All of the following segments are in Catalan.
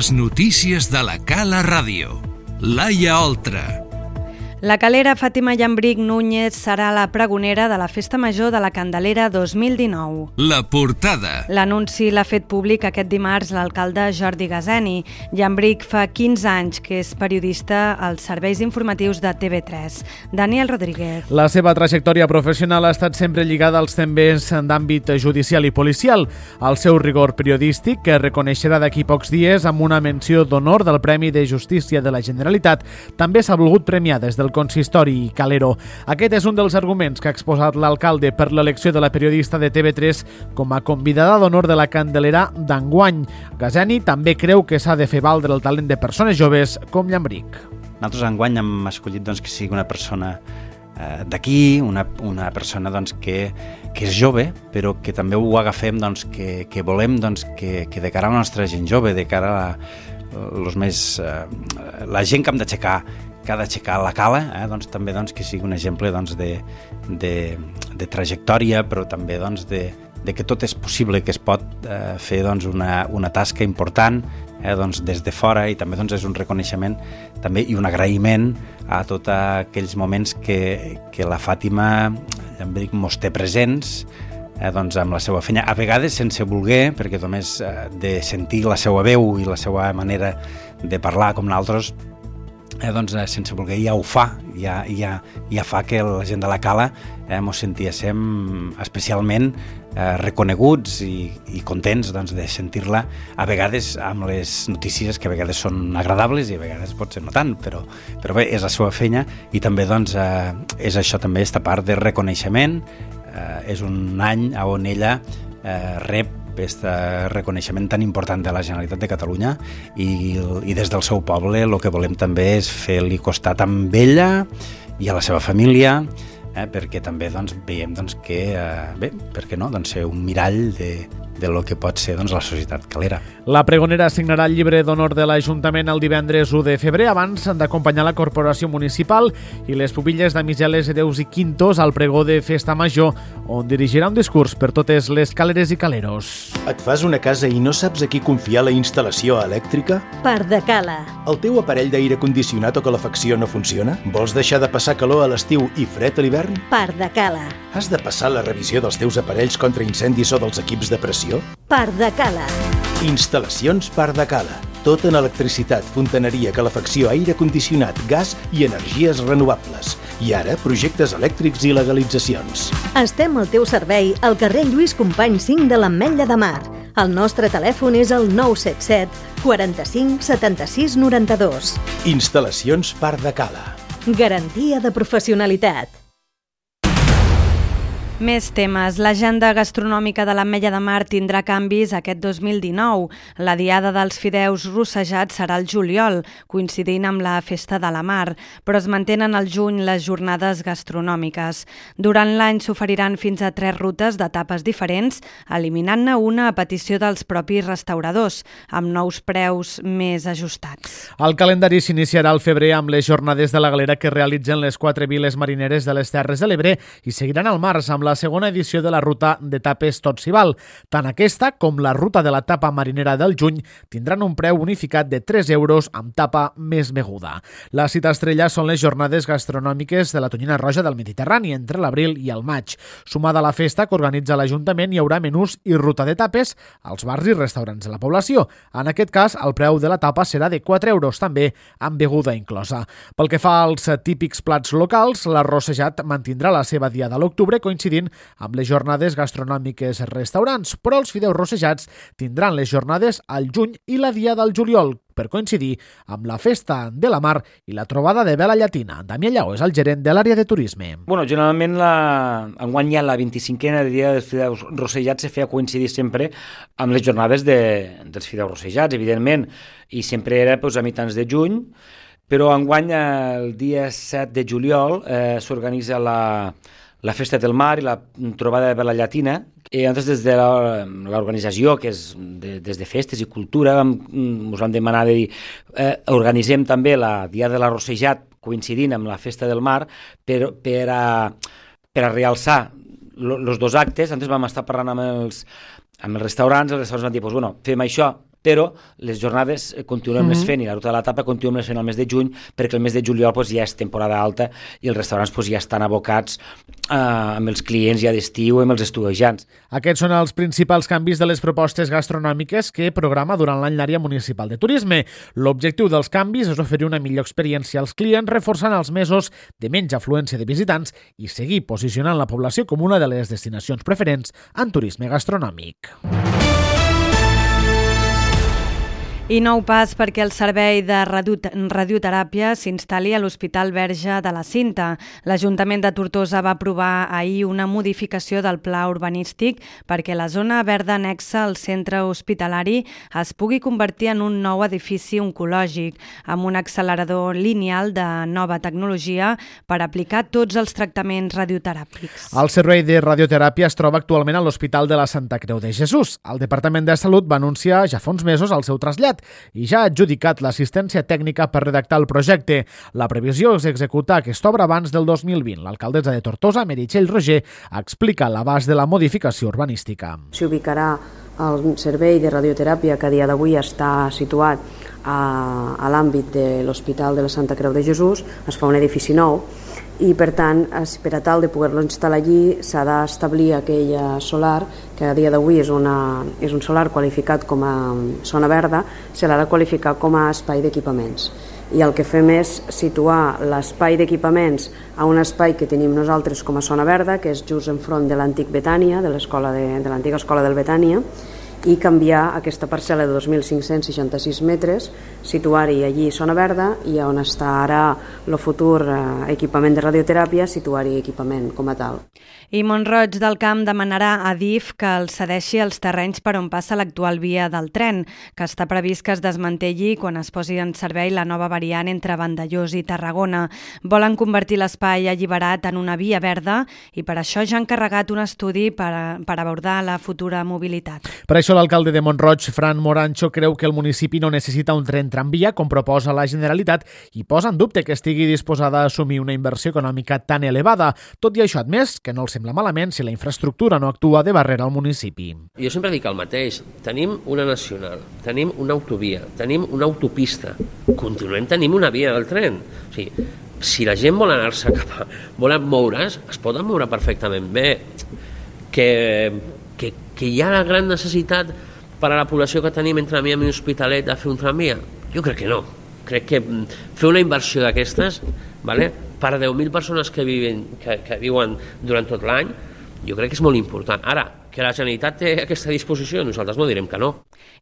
Les notícies de la Cala Ràdio. Laia Oltra. La calera Fàtima Llambric Núñez serà la pregonera de la Festa Major de la Candelera 2019. La portada. L'anunci l'ha fet públic aquest dimarts l'alcalde Jordi Gazeni. Llambric fa 15 anys que és periodista als serveis informatius de TV3. Daniel Rodríguez. La seva trajectòria professional ha estat sempre lligada als temes d'àmbit judicial i policial. El seu rigor periodístic, que reconeixerà d'aquí pocs dies amb una menció d'honor del Premi de Justícia de la Generalitat, també s'ha volgut premiar des del consistori Calero. Aquest és un dels arguments que ha exposat l'alcalde per l'elecció de la periodista de TV3 com a convidada d'honor de la Candelera d'enguany. Gazeni també creu que s'ha de fer valdre el talent de persones joves com Llambric. Nosaltres enguany hem escollit doncs, que sigui una persona eh, d'aquí, una, una persona doncs, que, que és jove, però que també ho agafem doncs, que, que volem doncs, que, que de cara a la nostra gent jove, de cara a los més, eh, la gent que hem d'aixecar que ha d'aixecar la cala, eh, doncs, també doncs, que sigui un exemple doncs, de, de, de trajectòria, però també doncs, de, de que tot és possible, que es pot eh, fer doncs, una, una tasca important eh, doncs, des de fora i també doncs, és un reconeixement també i un agraïment a tots aquells moments que, que la Fàtima Llambric mos té presents eh, doncs, amb la seva feina, a vegades sense voler, perquè només eh, de sentir la seva veu i la seva manera de parlar com nosaltres eh, doncs, eh, sense voler ja ho fa, ja, ja, ja fa que la gent de la cala eh, mos sentíssim especialment eh, reconeguts i, i contents doncs, de sentir-la a vegades amb les notícies que a vegades són agradables i a vegades pot ser no tant, però, però bé, és la seva feina i també doncs, eh, és això també, esta part de reconeixement. Eh, és un any on ella eh, rep aquest reconeixement tan important de la Generalitat de Catalunya i, i des del seu poble el que volem també és fer-li costat amb ella i a la seva família eh, perquè també doncs, veiem doncs, que, eh, bé, per què no, doncs, ser un mirall de, de lo que pot ser doncs, la societat calera. La pregonera signarà el llibre d'honor de l'Ajuntament el divendres 1 de febrer abans d'acompanyar la Corporació Municipal i les pubilles de Migeles, Deus i Quintos al pregó de Festa Major, on dirigirà un discurs per totes les caleres i caleros. Et fas una casa i no saps a qui confiar la instal·lació elèctrica? Par de cala. El teu aparell d'aire condicionat o calefacció no funciona? Vols deixar de passar calor a l'estiu i fred a l'hivern? Par de cala. Has de passar la revisió dels teus aparells contra incendis o dels equips de pressió? Par de cala. Instal·lacions Par de Cala. Tot en electricitat, fontaneria, calefacció, aire condicionat, gas i energies renovables. I ara, projectes elèctrics i legalitzacions. Estem al teu servei al carrer Lluís Company 5 de l'Ametlla de Mar. El nostre telèfon és el 977 45 76 92. Instal·lacions Par de Cala. Garantia de professionalitat. Més temes. L'agenda gastronòmica de l'Ametlla de Mar tindrà canvis aquest 2019. La Diada dels Fideus Rossejats serà el juliol, coincidint amb la Festa de la Mar, però es mantenen al juny les jornades gastronòmiques. Durant l'any s'oferiran fins a tres rutes d'etapes diferents, eliminant-ne una a petició dels propis restauradors, amb nous preus més ajustats. El calendari s'iniciarà al febrer amb les jornades de la galera que realitzen les quatre viles marineres de les Terres de l'Ebre i seguiran al març amb la la segona edició de la ruta d'etapes Tot s'hi val. Tant aquesta com la ruta de la tapa marinera del juny tindran un preu unificat de 3 euros amb tapa més beguda. La cita estrella són les jornades gastronòmiques de la Tonyina Roja del Mediterrani entre l'abril i el maig. Sumada a la festa que organitza l'Ajuntament, hi haurà menús i ruta de tapes als bars i restaurants de la població. En aquest cas, el preu de la tapa serà de 4 euros, també amb beguda inclosa. Pel que fa als típics plats locals, l'arrossejat mantindrà la seva diada a l'octubre coincidint coincidint amb les jornades gastronòmiques restaurants, però els fideus rossejats tindran les jornades al juny i la dia del juliol, per coincidir amb la Festa de la Mar i la trobada de vela llatina. Damià Lleó és el gerent de l'àrea de turisme. Bueno, generalment la... enguany ja la 25a de dia dels fideus rossejats se feia coincidir sempre amb les jornades de... dels fideus rossejats, evidentment, i sempre era pues, a mitjans de juny, però enguany el dia 7 de juliol eh, s'organitza la, la Festa del Mar i la trobada de la Llatina. I nosaltres des de l'organització, que és de, des de festes i cultura, vam, ens vam demanar de dir, eh, organitzem també la Dia de l'Arrossejat coincidint amb la Festa del Mar per, per, a, per a realçar els dos actes. Nosaltres vam estar parlant amb els, amb els restaurants, els restaurants van dir, pues, bueno, fem això, però les jornades continuem mm -hmm. fent i la ruta de l'etapa continuem fent el mes de juny perquè el mes de juliol pues, ja és temporada alta i els restaurants pues, ja estan abocats eh, amb els clients ja d'estiu i amb els estudiants. Aquests són els principals canvis de les propostes gastronòmiques que programa durant l'any l'àrea municipal de turisme. L'objectiu dels canvis és oferir una millor experiència als clients reforçant els mesos de menys afluència de visitants i seguir posicionant la població com una de les destinacions preferents en turisme gastronòmic. I nou pas perquè el servei de radioteràpia s'instal·li a l'Hospital Verge de la Cinta. L'Ajuntament de Tortosa va aprovar ahir una modificació del pla urbanístic perquè la zona verda anexa al centre hospitalari es pugui convertir en un nou edifici oncològic amb un accelerador lineal de nova tecnologia per aplicar tots els tractaments radioteràpics. El servei de radioteràpia es troba actualment a l'Hospital de la Santa Creu de Jesús. El Departament de Salut va anunciar ja fa uns mesos el seu trasllat i ja ha adjudicat l'assistència tècnica per redactar el projecte. La previsió és executar aquesta obra abans del 2020. L'alcaldessa de Tortosa, Meritxell Roger, explica l'abast de la modificació urbanística. S'hi ubicarà el servei de radioteràpia que a dia d'avui està situat a, a l'àmbit de l'Hospital de la Santa Creu de Jesús, es fa un edifici nou i per tant per a tal de poder-lo instal·lar allí s'ha d'establir aquell solar que a dia d'avui és, una, és un solar qualificat com a zona verda se l'ha de qualificar com a espai d'equipaments. I el que fem és situar l'espai d'equipaments a un espai que tenim nosaltres com a zona verda, que és just enfront de l'antic Betània, de l'escola de, de l'antiga escola del Betània, i canviar aquesta parcel·la de 2.566 metres, situar-hi allí zona verda i on està ara el futur eh, equipament de radioteràpia, situar-hi equipament com a tal. I Montroig del Camp demanarà a DIF que el cedeixi els terrenys per on passa l'actual via del tren, que està previst que es desmantelli quan es posi en servei la nova variant entre Vandellós i Tarragona. Volen convertir l'espai alliberat en una via verda i per això ja han carregat un estudi per, a, per abordar la futura mobilitat. Per això l'alcalde de Montroig, Fran Morancho, creu que el municipi no necessita un tren tramvia, com proposa la Generalitat, i posa en dubte que estigui disposada a assumir una inversió econòmica tan elevada. Tot i això, admès que no els sembla malament si la infraestructura no actua de barrera al municipi. Jo sempre dic el mateix. Tenim una nacional, tenim una autovia, tenim una autopista, continuem tenim una via del tren. O sigui, si la gent vol anar-se cap a... volen moure's, es poden moure perfectament bé. Que, que, que hi ha la gran necessitat per a la població que tenim entre mi i Hospitalet de fer un tramvia? Jo crec que no. Crec que mm, fer una inversió d'aquestes vale? per 10.000 persones que viuen, que, que viuen durant tot l'any, jo crec que és molt important. Ara, que la Generalitat té aquesta disposició, nosaltres no direm que no.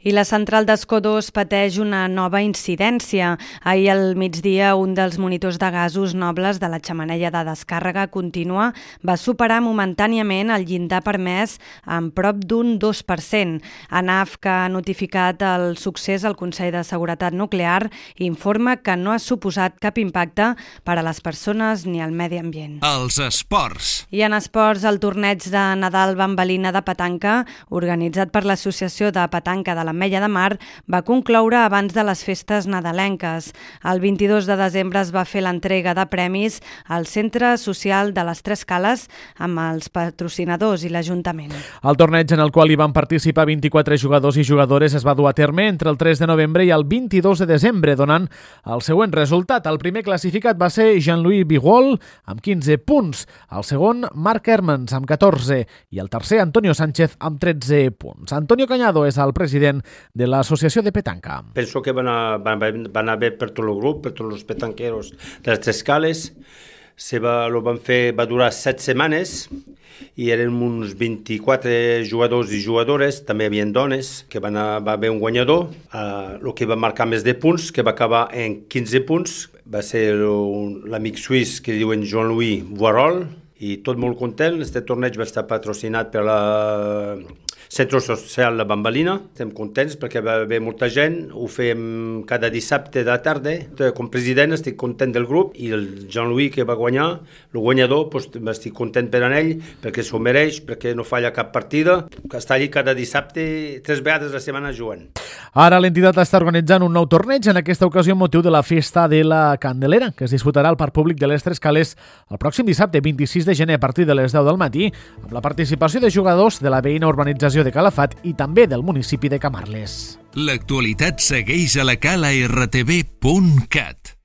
I la central d'Escó 2 pateix una nova incidència. Ahir al migdia, un dels monitors de gasos nobles de la xamaneia de descàrrega contínua va superar momentàniament el llindar permès en prop d'un 2%. ANAF, que ha notificat el succés al Consell de Seguretat Nuclear, informa que no ha suposat cap impacte per a les persones ni al medi ambient. Els esports. I en esports, el torneig de Nadal Bambalina de petanca, organitzat per l'Associació de Petanca de l'Ametlla de Mar, va concloure abans de les festes nadalenques. El 22 de desembre es va fer l'entrega de premis al Centre Social de les Tres Cales amb els patrocinadors i l'Ajuntament. El torneig en el qual hi van participar 24 jugadors i jugadores es va dur a terme entre el 3 de novembre i el 22 de desembre, donant el següent resultat. El primer classificat va ser Jean-Louis Bigol amb 15 punts, el segon Marc Hermans amb 14 i el tercer Antonio Sánchez amb 13 punts. Antonio Cañado és el president de l'Associació de Petanca. Penso que van, a, van, van bé per tot el grup, per tots els petanqueros de les tres cales. Se va, lo van fer, va durar set setmanes i eren uns 24 jugadors i jugadores, també hi havia dones, que van a, va haver un guanyador, uh, el que va marcar més de punts, que va acabar en 15 punts, va ser l'amic suís que diuen Jean-Louis Voirol, i tot molt content. Este torneig va estar patrocinat per la Centre Social La Bambalina. Estem contents perquè va haver molta gent, ho fem cada dissabte de tarda. Com president estic content del grup i el Jean-Louis que va guanyar, el guanyador, doncs, estic content per en ell perquè s'ho mereix, perquè no falla cap partida, que està allí cada dissabte, tres vegades a la setmana jugant. Ara l'entitat està organitzant un nou torneig, en aquesta ocasió amb motiu de la festa de la Candelera, que es disputarà al Parc Públic de les Tres Cales el pròxim dissabte, 26 de gener, a partir de les 10 del matí, amb la participació de jugadors de la veïna urbanització de Calafat i també del municipi de Camarles. L'actualitat segueix a la cala rtb.cat.